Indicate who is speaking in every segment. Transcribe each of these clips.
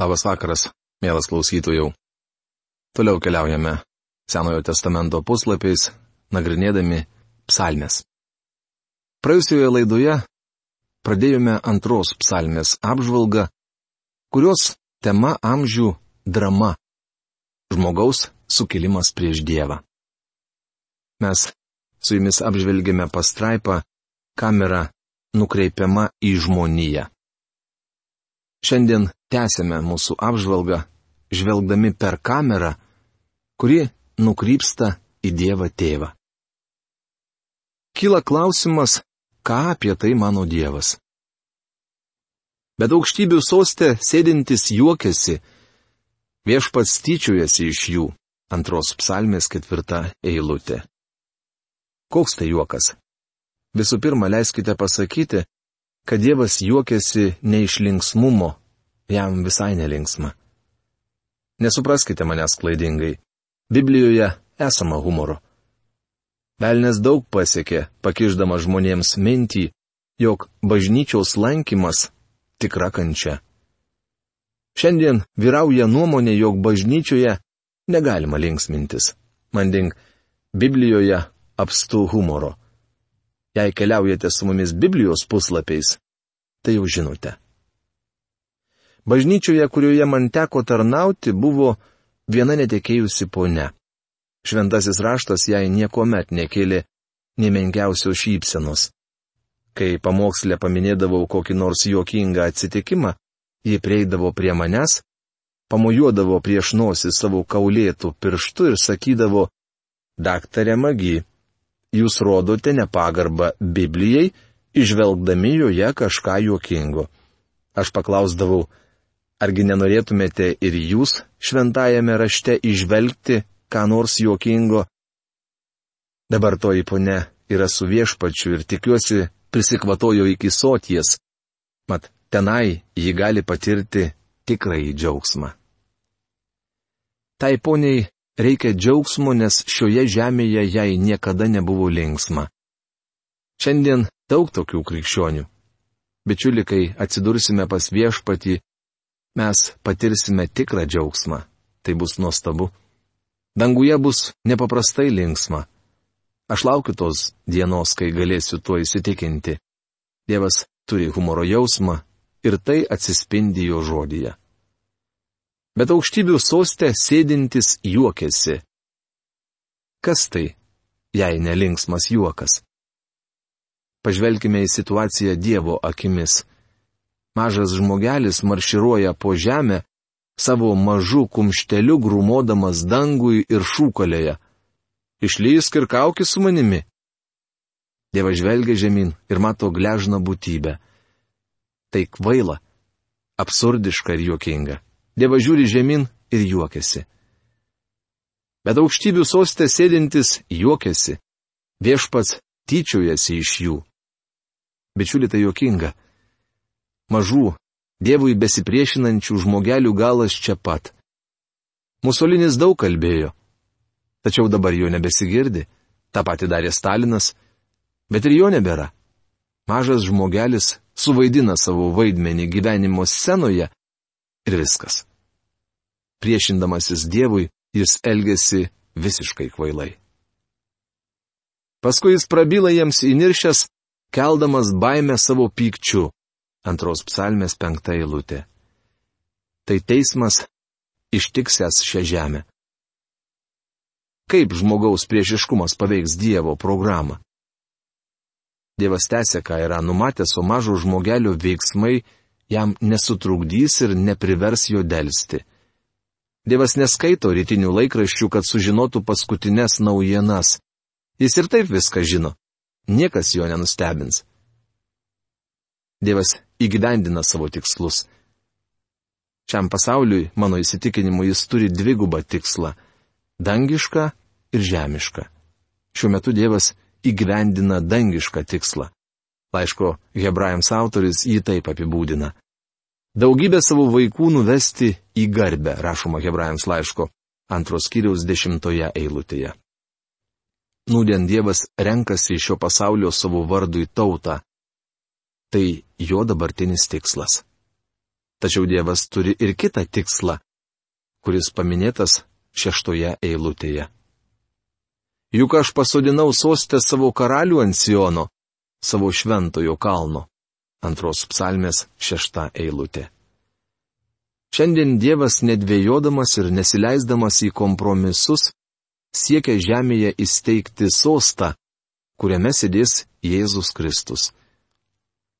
Speaker 1: Labas vakaras, mielas klausytojų. Toliau keliaujame Senojo testamento puslapiais, nagrinėdami psalmes. Praėjusioje laidoje pradėjome antros psalmės apžvalgą, kurios tema amžių drama - žmogaus sukilimas prieš Dievą. Mes su jumis apžvelgėme pastraipą, kamera nukreipiama į žmoniją. Šiandien tęsėme mūsų apžvalgą, žvelgdami per kamerą, kuri nukrypsta į Dievą Tėvą. Kyla klausimas, ką apie tai mano Dievas. Bet aukštybių sostė sėdintis juokiasi, viešpats tyčiojasi iš jų, antros psalmės ketvirta eilutė. Koks tai juokas? Visų pirma, leiskite pasakyti, kad Dievas juokiasi ne iš linksmumo, jam visai nelinksma. Nesupraskite manęs klaidingai. Biblijoje esama humoro. Velnes daug pasiekė, pakiždama žmonėms mintį, jog bažnyčiaus lankymas tikra kančia. Šiandien vyrauja nuomonė, jog bažnyčioje negalima linksmintis. Manding, Biblijoje apstu humoro. Jei keliaujate su mumis Biblijos puslapiais, tai jau žinote. Bažnyčioje, kurioje man teko tarnauti, buvo viena netekėjusi ponia. Šventasis raštas jai niekuomet nekėlė nemenkiausios šypsenos. Kai pamokslė paminėdavau kokį nors juokingą atsitikimą, ji prieidavo prie manęs, pamojuodavo prieš nosį savo kaulėtų pirštų ir sakydavo, Daktarė Magi, jūs rodote nepagarbą Biblijai, išvelgdami joje kažką juokingo. Aš paklausdavau, Argi nenorėtumėte ir jūs šventajame rašte išvelgti ką nors juokingo? Dabar toji ponė yra su viešpačiu ir tikiuosi prisikvatojo iki soties, mat tenai ji gali patirti tikrąjį džiaugsmą. Tai poniai reikia džiaugsmo, nes šioje žemėje jai niekada nebuvo linksma. Šiandien daug tokių krikščionių. Bičiulikai, atsidursime pas viešpatį, mes patirsime tikrą džiaugsmą. Tai bus nuostabu. Danguje bus nepaprastai linksma. Aš laukiu tos dienos, kai galėsiu tuo įsitikinti. Dievas turi humoro jausmą ir tai atsispindi jo žodyje. Bet aukštybių sostė sėdintis juokiasi. Kas tai, jei nelinksmas juokas? Pažvelkime į situaciją Dievo akimis mažas žmogelis marširuoja po žemę, savo mažų kumšteliu grūmodamas dangui ir šūkalėje. Išlysk ir kauki su manimi. Dievas žvelgia žemyn ir mato gležną būtybę. Tai kvaila, absurdiška ir juokinga. Dievas žiūri žemyn ir juokiasi. Bet aukštybių sostė sėdintis juokiasi. Viešpats tyčiojasi iš jų. Bičiuli tai juokinga mažų, Dievui besipriešinančių žmogelių galas čia pat. Musolinis daug kalbėjo. Tačiau dabar jo nebesigirdi. Ta pati darė Stalinas. Bet ir jo nebėra. Mažas žmogelis suvaidina savo vaidmenį gyvenimo scenoje ir viskas. Priešindamasis Dievui, jis elgesi visiškai kvailai. Paskui jis prabyla jiems įniršęs, keldamas baimę savo pykčiu antros psalmės penkta eilutė. Tai teismas ištiksęs šią žemę. Kaip žmogaus priešiškumas paveiks Dievo programą? Dievas tęsė, ką yra numatęs, o mažo žmogelio veiksmai jam nesutrukdys ir neprivers jo dėlsti. Dievas neskaito rytinių laikraščių, kad sužinotų paskutinės naujienas. Jis ir taip viską žino. Niekas jo nenustebins. Dievas įgyvendina savo tikslus. Šiam pasauliui, mano įsitikinimu, jis turi dvigubą tikslą - dangišką ir žemišką. Šiuo metu Dievas įgyvendina dangišką tikslą. Laiško hebrajams autoris jį taip apibūdina. Daugybę savo vaikų nuvesti į garbę, rašoma hebrajams laiško antros kiriaus dešimtoje eilutėje. Nūdien Dievas renkasi iš šio pasaulio savo vardui tautą, Tai jo dabartinis tikslas. Tačiau Dievas turi ir kitą tikslą, kuris paminėtas šeštoje eilutėje. Juk aš pasodinau sostę savo karalių ant Siono, savo šventojo kalno. Antros psalmės šešta eilutė. Šiandien Dievas nedvėjodamas ir nesileisdamas į kompromisus siekia žemėje įsteigti sostą, kuriame sėdės Jėzus Kristus.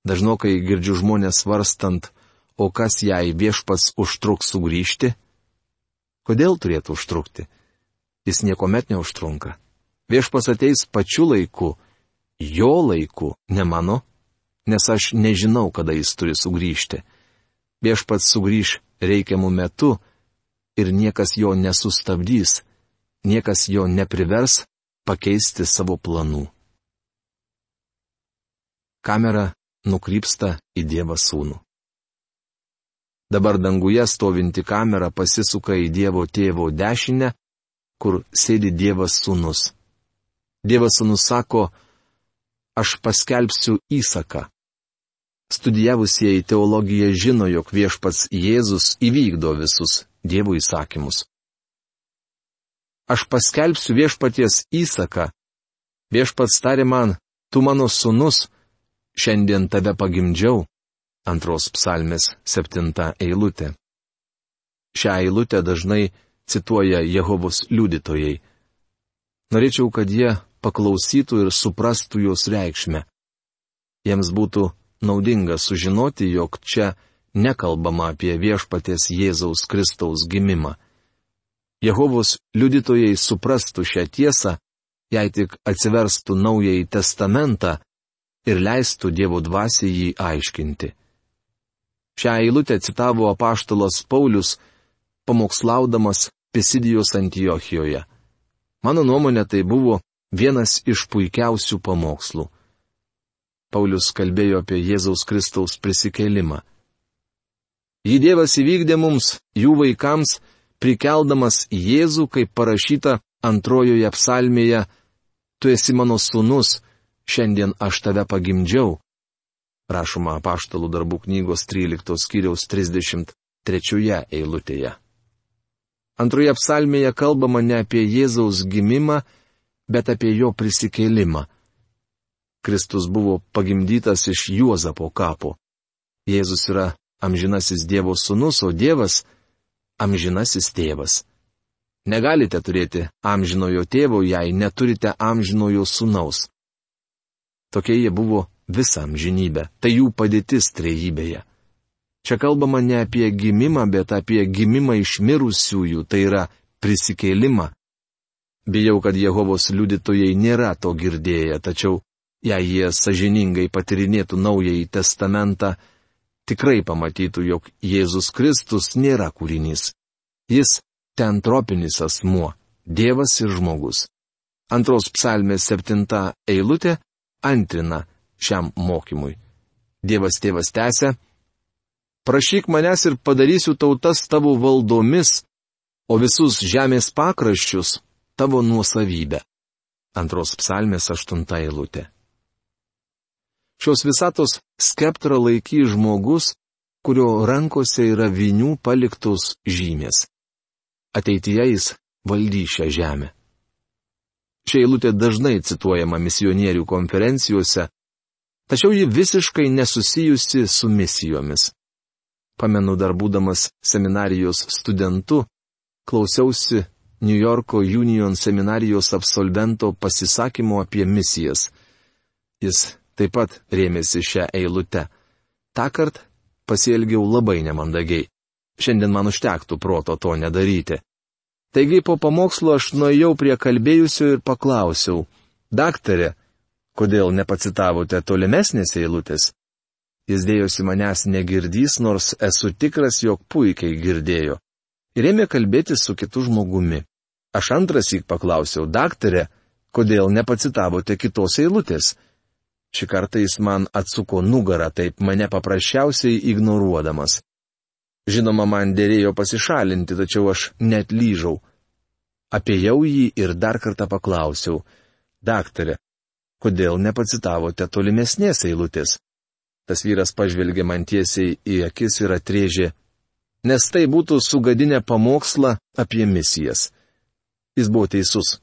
Speaker 1: Dažnokai girdžiu žmonės svarstant, o kas jai viešpats užtruks sugrįžti? Kodėl turėtų užtrukti? Jis niekuomet neužtrunka. Viešpas ateis pačiu laiku, jo laiku, ne mano, nes aš nežinau, kada jis turi sugrįžti. Viešpats sugrįž reikiamų metų ir niekas jo nesustabdys, niekas jo neprivers pakeisti savo planų. Kamera nukrypsta į Dievą sūnų. Dabar danguje stovinti kamera pasisuka į Dievo tėvo dešinę, kur sėdi Dievas sūnus. Dievas sūnus sako, aš paskelbsiu įsaką. Studijavusieji teologiją žino, jog viešpats Jėzus įvykdo visus Dievo įsakymus. Aš paskelbsiu viešpaties įsaką. Viešpats tarė man, tu mano sunus, šiandien tave pagimdžiau. Antros psalmės septinta eilutė. Šią eilutę dažnai cituoja Jehovos liudytojai. Norėčiau, kad jie paklausytų ir suprastų jos reikšmę. Jiems būtų naudinga sužinoti, jog čia nekalbama apie viešpatės Jėzaus Kristaus gimimą. Jehovos liudytojai suprastų šią tiesą, jei tik atsiverstų naująjį testamentą ir leistų Dievo dvasiai jį aiškinti. Šią eilutę citavo apaštalas Paulius, pamokslaudamas Pisidijos Antijochijoje. Mano nuomonė tai buvo vienas iš puikiausių pamokslų. Paulius kalbėjo apie Jėzaus Kristaus prisikelimą. Jį Dievas įvykdė mums, jų vaikams, prikeldamas Jėzų, kaip parašyta antrojoje psalmėje, Tu esi mano sūnus, šiandien aš tave pagimdžiau. Rašoma apaštalų darbų knygos 13 skyriaus 33 eilutėje. Antroje psalmėje kalbama ne apie Jėzaus gimimą, bet apie jo prisikėlimą. Kristus buvo pagimdytas iš Juozapo kapo. Jėzus yra amžinasis Dievo sūnus, o Dievas - amžinasis tėvas. Negalite turėti amžinojo tėvo, jei neturite amžinojo sūnaus. Tokie jie buvo visą amžinybę, tai jų padėtis trejybėje. Čia kalbama ne apie gimimą, bet apie gimimą iš mirusiųjų, tai yra prisikėlimą. Bijau, kad Jehovos liudytojai nėra to girdėję, tačiau jei jie sažiningai patirinėtų naująjį testamentą, tikrai pamatytų, jog Jėzus Kristus nėra kūrinys. Jis ten tropinis asmuo - Dievas ir žmogus. Antros psalmės septinta eilutė antrina šiam mokymui. Dievas tėvas tęsia, prašyk manęs ir padarysiu tautas tavo valdomis, o visus žemės pakraščius tavo nuosavybę. Antros psalmės aštunta eilutė. Šios visatos skeptrą laiky žmogus, kurio rankose yra vinių paliktos žymės. Ateityje jis valdy šią žemę. Šia eilutė dažnai cituojama misionierių konferencijose, tačiau ji visiškai nesusijusi su misijomis. Pamenu dar būdamas seminarijos studentu, klausiausi New Yorko Union seminarijos absolvento pasisakymo apie misijas. Jis taip pat rėmėsi šią eilutę. Ta kart pasielgiau labai nemandagiai. Šiandien man užtektų proto to nedaryti. Taigi po pamokslo aš nuėjau prie kalbėjusio ir paklausiau, daktarė, kodėl nepacitavote tolimesnės eilutės? Jis dėjosi manęs negirdys, nors esu tikras, jog puikiai girdėjo. Ir ėmė kalbėti su kitu žmogumi. Aš antras įk paklausiau, daktarė, kodėl nepacitavote kitos eilutės? Šį kartą jis man atsuko nugarą, taip mane paprasčiausiai ignoruodamas. Žinoma, man dėrėjo pasišalinti, tačiau aš net lyžau. Apėjau jį ir dar kartą paklausiau, daktarė, kodėl nepacitavote tolimesnės eilutės? Tas vyras pažvelgė man tiesiai į akis ir atrėžė, nes tai būtų sugadinę pamokslą apie misijas. Jis buvo teisus.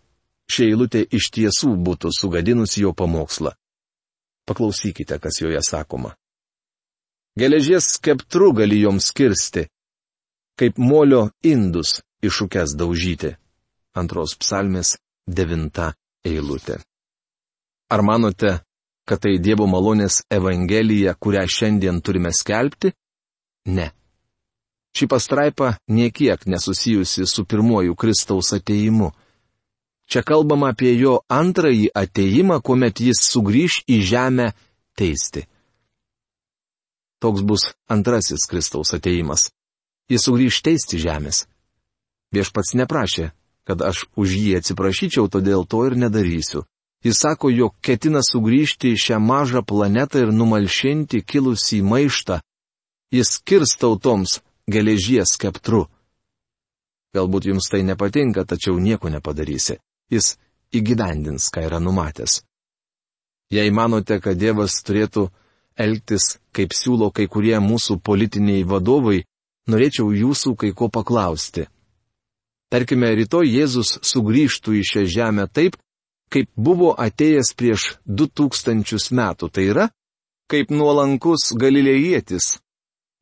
Speaker 1: Šia eilutė iš tiesų būtų sugadinusi jo pamokslą. Paklausykite, kas joje sakoma. Geležies skeptru gali joms kirsti, kaip molio indus iššūkęs daužyti. Antros psalmės devinta eilutė. Ar manote, kad tai Dievo malonės Evangelija, kurią šiandien turime skelbti? Ne. Ši pastraipa niekiek nesusijusi su pirmuoju Kristaus ateimu. Čia kalbama apie jo antrąjį ateimą, kuomet jis sugrįž į žemę teisti. Toks bus antrasis Kristaus ateimas. Jis sugrįž teisti žemės. Viešpats neprašė, kad aš už jį atsiprašyčiau, todėl to ir nedarysiu. Jis sako, jog ketina sugrįžti į šią mažą planetą ir numalšinti kilusį maištą. Jis kirs tautoms geležies skeptru. Galbūt jums tai nepatinka, tačiau nieko nepadarysi. Jis įgyvendins, ką yra numatęs. Jei manote, kad Dievas turėtų elgtis, kaip siūlo kai kurie mūsų politiniai vadovai, norėčiau jūsų kai ko paklausti. Tarkime, rytoj Jėzus sugrįžtų į šią žemę taip, kaip buvo atėjęs prieš du tūkstančius metų, tai yra, kaip nuolankus galilėjėtis,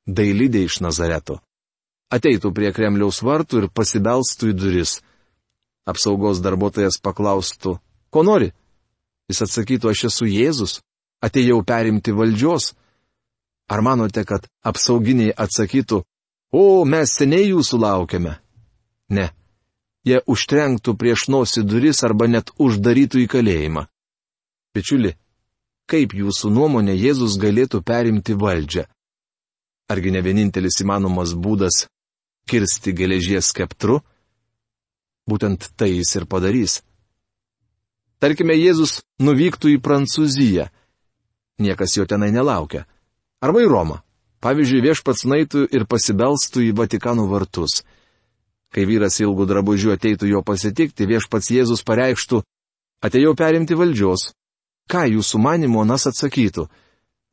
Speaker 1: dailydė iš Nazareto. Ateitų prie Kremliaus vartų ir pasibelstų į duris. Apsaugos darbuotojas paklaustų, ko nori? Jis atsakytų, aš esu Jėzus, atėjau perimti valdžios. Ar manote, kad apsauginiai atsakytų, o mes seniai jūsų laukiame? Ne. Jie užtrenktų prieš nosį duris arba net uždarytų į kalėjimą. Bičiuli, kaip jūsų nuomonė Jėzus galėtų perimti valdžią? Argi ne vienintelis įmanomas būdas - kirsti geležies skeptru? Būtent tai jis ir padarys. Tarkime, Jėzus nuvyktų į Prancūziją. Niekas jo tenai nelaukia. Arba į Romą. Pavyzdžiui, viešpats naitų ir pasibelstų į Vatikano vartus. Kai vyras ilgų drabužių ateitų jo pasitikti, viešpats Jėzus pareikštų, atėjau perimti valdžios. Ką jūsų manimo nas atsakytų?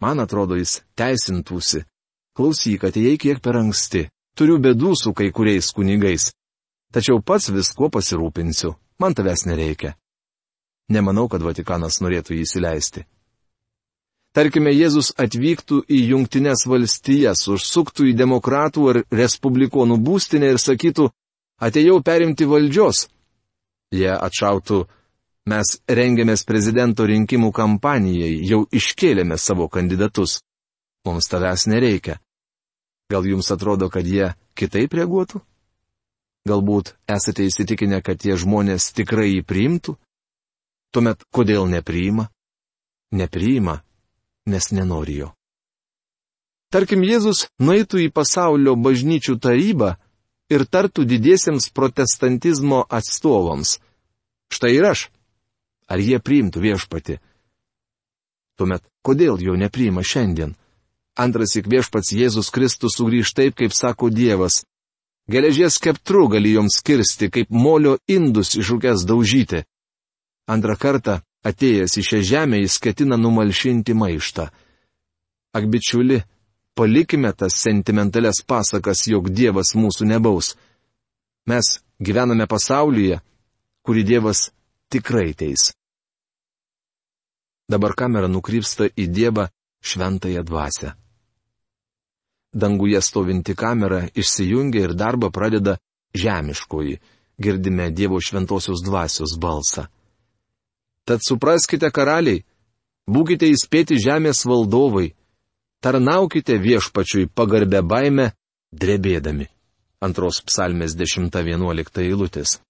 Speaker 1: Man atrodo, jis teisintųsi. Klausyk, atėjai kiek per anksti. Turiu bėdų su kai kuriais kunigais. Tačiau pats viskuo pasirūpinsiu. Man tavęs nereikia. Nemanau, kad Vatikanas norėtų jį įsileisti. Tarkime, Jėzus atvyktų į Junktinės valstijas, užsuktų į demokratų ar respublikonų būstinę ir sakytų, atėjau perimti valdžios. Jie atšautų, mes rengiamės prezidento rinkimų kampanijai, jau iškėlėme savo kandidatus. Mums tavęs nereikia. Gal jums atrodo, kad jie kitaip reaguotų? Galbūt esate įsitikinę, kad tie žmonės tikrai jį priimtų? Tuomet kodėl nepriima? Nepriima, nes nenori jo. Tarkim, Jėzus nueitų į pasaulio bažnyčių tarybą ir tartų didiesiems protestantizmo atstovams. Štai ir aš. Ar jie priimtų viešpati? Tuomet, kodėl jo nepriima šiandien? Antras įk viešpats Jėzus Kristus sugrįž taip, kaip sako Dievas. Geležies keptru gali joms kirsti, kaip molio indus iššūkęs daužyti. Antrą kartą, atėjęs į šią žemę, jis ketina numalšinti maištą. Ak bičiuli, palikime tas sentimentales pasakas, jog Dievas mūsų nebaus. Mes gyvename pasaulyje, kurį Dievas tikrai teis. Dabar kamera nukrypsta į Dievą šventąją dvasę. Danguje stovinti kamera išsijungia ir darbą pradeda žemiškoji, girdime Dievo šventosios dvasios balsą. Tad supraskite, karaliai, būkite įspėti žemės valdovai, tarnaukite viešpačiui pagarbę baimę, drebėdami. Antros psalmės 10-11 eilutės.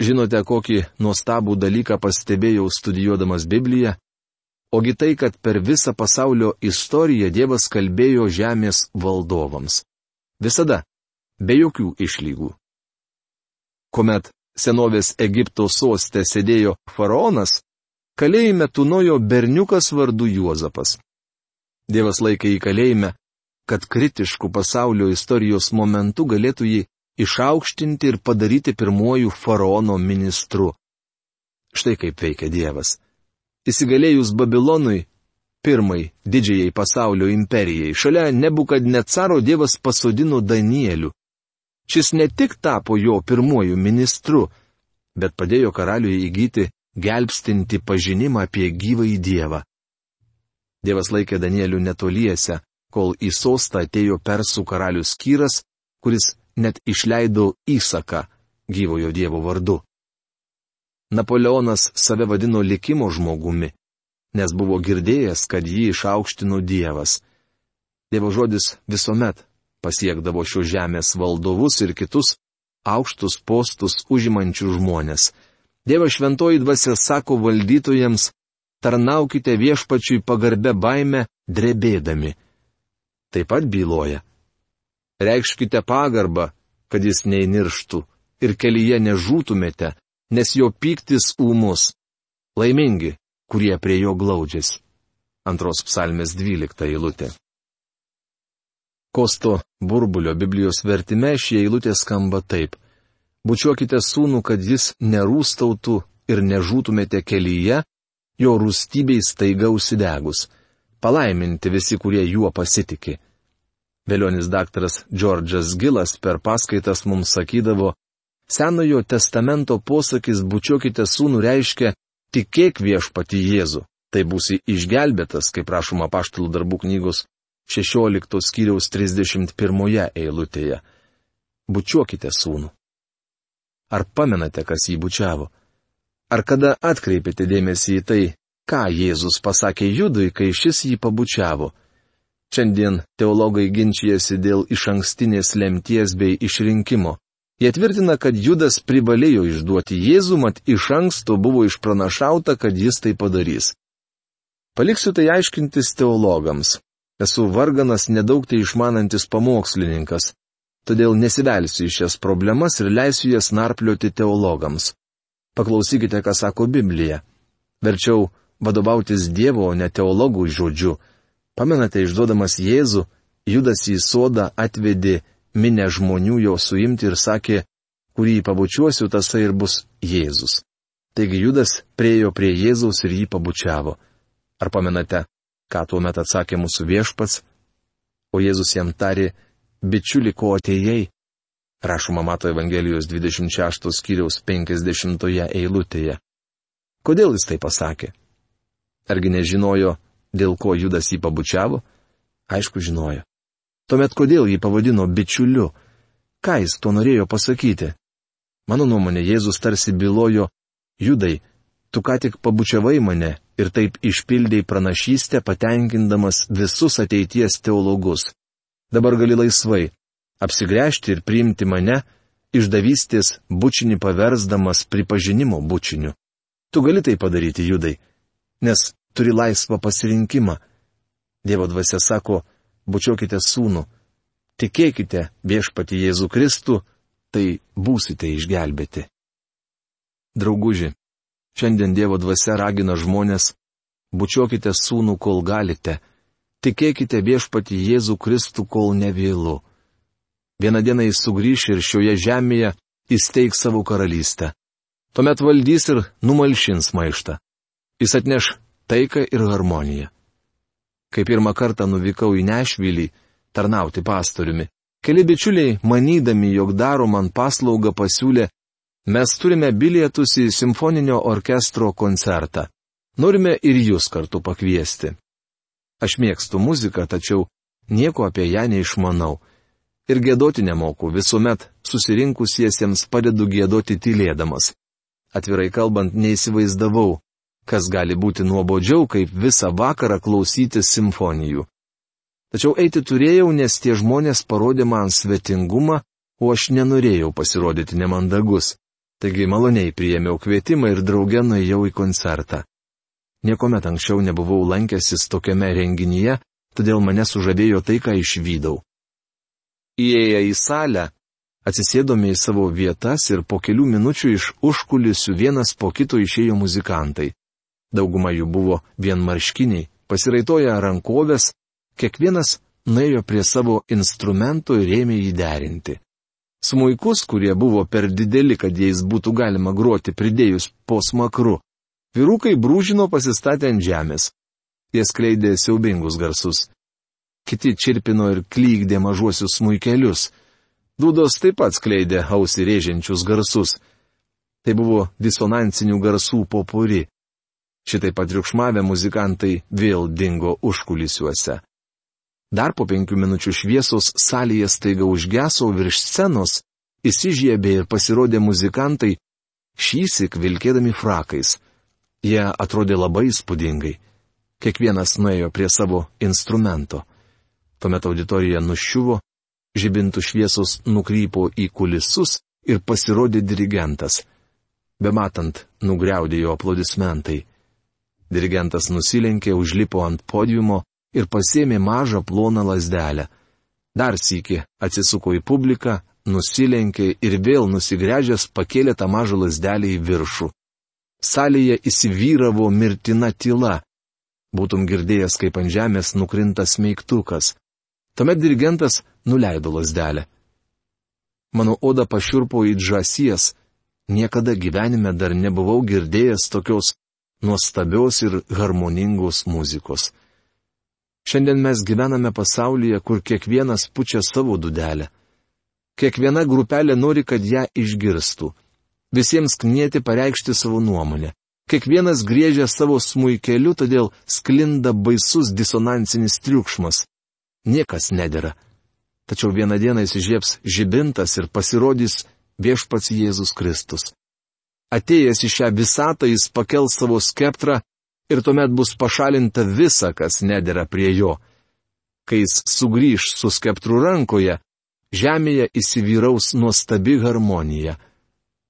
Speaker 1: Žinote, kokį nuostabų dalyką pastebėjau studijuodamas Bibliją? Ogi tai, kad per visą pasaulio istoriją Dievas kalbėjo žemės valdovams. Visada, be jokių išlygų. Kuomet senovės Egipto sostė sėdėjo faraonas, kalėjime tunojo berniukas vardu Juozapas. Dievas laikė į kalėjime, kad kritiškų pasaulio istorijos momentu galėtų jį išaukštinti ir padaryti pirmojų faraono ministru. Štai kaip veikia Dievas. Įsigalėjus Babilonui, pirmai didžiai pasaulio imperijai, šalia Nebukadnecaro Dievas pasodino Danielių. Šis ne tik tapo jo pirmuoju ministru, bet padėjo karaliui įgyti gelbstinti pažinimą apie gyvąjį Dievą. Dievas laikė Danielių netoliese, kol į sostą atėjo persų karalius Kyras, kuris net išleido įsaką gyvojo Dievo vardu. Napoleonas save vadino likimo žmogumi, nes buvo girdėjęs, kad jį išaukštino Dievas. Dievo žodis visuomet pasiekdavo šio žemės valdovus ir kitus aukštus postus užimančių žmonės. Dievas šventoji dvasia sako valdytojams, tarnaukite viešpačiui pagarbę baimę, drebėdami. Taip pat byloja. Reikškite pagarbą, kad jis neįnirštų ir kelyje nežūtumėte, nes jo pyktis ūmus. Laimingi, kurie prie jo glaudžiasi. Antros psalmės 12 eilutė. Kosto burbulio Biblijos vertime šie eilutė skamba taip. Bučiuokite sūnų, kad jis nerūstautų ir nežūtumėte kelyje, jo rūstybei staiga užsidegus. Palaiminti visi, kurie juo pasitikė. Vėlionis daktaras Džordžas Gilas per paskaitas mums sakydavo, Senojo testamento posakis bučiuokite sūnų reiškia tikėk viešpati Jėzu. Tai būsi išgelbėtas, kaip prašoma paštalų darbų knygos 16 skyriaus 31 eilutėje. Bučiuokite sūnų. Ar pamenate, kas jį bučiavo? Ar kada atkreipėte dėmesį į tai, ką Jėzus pasakė Judui, kai šis jį pabučiavo? Šiandien teologai ginčijasi dėl iš ankstinės lemties bei išrinkimo. Jie tvirtina, kad Judas privalėjo išduoti Jėzų, mat iš anksto buvo išpranašauta, kad jis tai padarys. Paliksiu tai aiškintis teologams. Esu varganas nedaug tai išmanantis pamokslininkas, todėl nesivelsiu į šias problemas ir leisiu jas narplioti teologams. Paklausykite, ką sako Biblija. Verčiau vadovautis Dievo, o ne teologų žodžiu Pamenate, išduodamas Jėzų, Judas į sodą atvedė minę žmonių jo suimti ir sakė, kurį pabučiuosiu, tasai ir bus Jėzus. Taigi Judas priejo prie Jėzaus ir jį pabučiavo. Ar pamenate, ką tuo metu atsakė mūsų viešpats? O Jėzus jam tarė, bičiuli, ko atėjai? Rašoma Mato Evangelijos 26 skyriaus 50 eilutėje. Kodėl jis tai pasakė? Argi nežinojo, dėl ko Judas jį pabučiavo? Aišku, žinojo. Tuomet kodėl jį pavadino bičiuliu? Ką jis to norėjo pasakyti? Mano nuomonė, Jėzus tarsi bylojo, Judai, tu ką tik pabučiavai mane ir taip išpildėjai pranašystę, patenkindamas visus ateities teologus. Dabar gali laisvai apsigręžti ir priimti mane, išdavystės bučinį paversdamas pripažinimo bučiniu. Tu gali tai padaryti, Judai, nes turi laisvą pasirinkimą. Dievo dvasia sako, bučiuokite sūnų, tikėkite viešpati Jėzų Kristų, tai būsite išgelbėti. Drauguži, šiandien Dievo dvasia ragina žmonės, bučiuokite sūnų, kol galite, tikėkite viešpati Jėzų Kristų, kol nevėlu. Vieną dieną jis sugrįš ir šioje žemėje įsteigs savo karalystę. Tuomet valdys ir numalšins maištą. Jis atneš taiką ir harmoniją. Kai pirmą kartą nuvykau į Nešvilį tarnauti pastoriumi, keli bičiuliai, manydami, jog daro man paslaugą, pasiūlė, mes turime bilietus į simfoninio orkestro koncertą. Norime ir jūs kartu pakviesti. Aš mėgstu muziką, tačiau nieko apie ją neišmanau. Ir gėdoti nemoku, visuomet susirinkusiesiems padedu gėdoti tylėdamas. Atvirai kalbant, neįsivaizdavau, kas gali būti nuobodžiau, kaip visą vakarą klausytis simfonijų. Tačiau eiti turėjau, nes tie žmonės parodė man svetingumą, o aš nenorėjau pasirodyti nemandagus. Taigi maloniai priėmiau kvietimą ir draugę nuėjau į koncertą. Niekuomet anksčiau nebuvau lankęsis tokiame renginyje, todėl mane sužavėjo tai, ką išvydau. Įėję į salę, atsisėdome į savo vietas ir po kelių minučių iš užkulisių vienas po kito išėjo muzikantai. Dauguma jų buvo vienmarškiniai, pasiraitoję rankovės, kiekvienas nuėjo prie savo instrumento ir ėmė jį derinti. Smuikus, kurie buvo per dideli, kad jais būtų galima groti pridėjus po smakru, vyrukai brūžino pasistatę ant žemės. Jie skleidė siaubingus garsus. Kiti čirpino ir klykdė mažuosius smūkelius. Dūdos taip pat skleidė ausį rėžiančius garsus. Tai buvo disonansinių garsų popuri. Šitai patriukšmavę muzikantai vėl dingo užkulisiuose. Dar po penkių minučių šviesos salėje staiga užgeso virš scenos, įsižiebė ir pasirodė muzikantai, šįsik vilkėdami frakais. Jie atrodė labai įspūdingai. Kiekvienas nuėjo prie savo instrumento. Tuomet auditorija nuščiuvo, žibintų šviesos nukrypo į kulisus ir pasirodė dirigentas. Bematant, nugriaudėjo aplodismentai. Dirigentas nusilenkė, užlipo ant podiumo ir pasėmė mažą ploną lasdelę. Dar sįki atsisuko į publiką, nusilenkė ir vėl nusigręžęs pakėlė tą mažą lasdelę į viršų. Salėje įsivyravo mirtina tyla. Būtum girdėjęs, kaip ant žemės nukrinta smeigtukas. Tuomet dirigentas nuleido lasdelę. Mano oda pašiurpo į džasies, niekada gyvenime dar nebuvau girdėjęs tokios nuostabios ir harmoningos muzikos. Šiandien mes gyvename pasaulyje, kur kiekvienas pučia savo dudelę. Kiekviena grupelė nori, kad ją išgirstų. Visiems knieti pareikšti savo nuomonę. Kiekvienas grėžia savo smūkeliu, todėl sklinda baisus disonansinis triukšmas niekas nedėra. Tačiau vieną dieną įsižiebs žibintas ir pasirodys viešpats Jėzus Kristus. Atėjęs į šią visatą jis pakel savo skeptrą ir tuomet bus pašalinta visa, kas nedėra prie jo. Kai jis sugrįž su skeptru rankoje, žemėje įsivyraus nuostabi harmonija.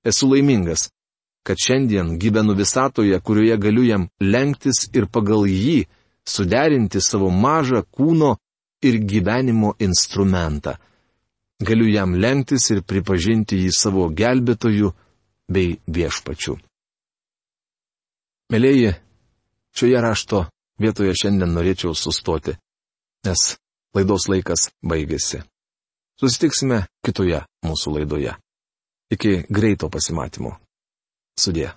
Speaker 1: Esu laimingas, kad šiandien gyvenu visatoje, kurioje galiu jam lenktis ir pagal jį suderinti savo mažą kūno ir gyvenimo instrumentą. Galiu jam lenktis ir pripažinti jį savo gelbėtoju bei viešpačiu. Mėlyji, šioje rašto vietoje šiandien norėčiau sustoti, nes laidos laikas baigėsi. Susitiksime kitoje mūsų laidoje. Iki greito pasimatymo. Sudė.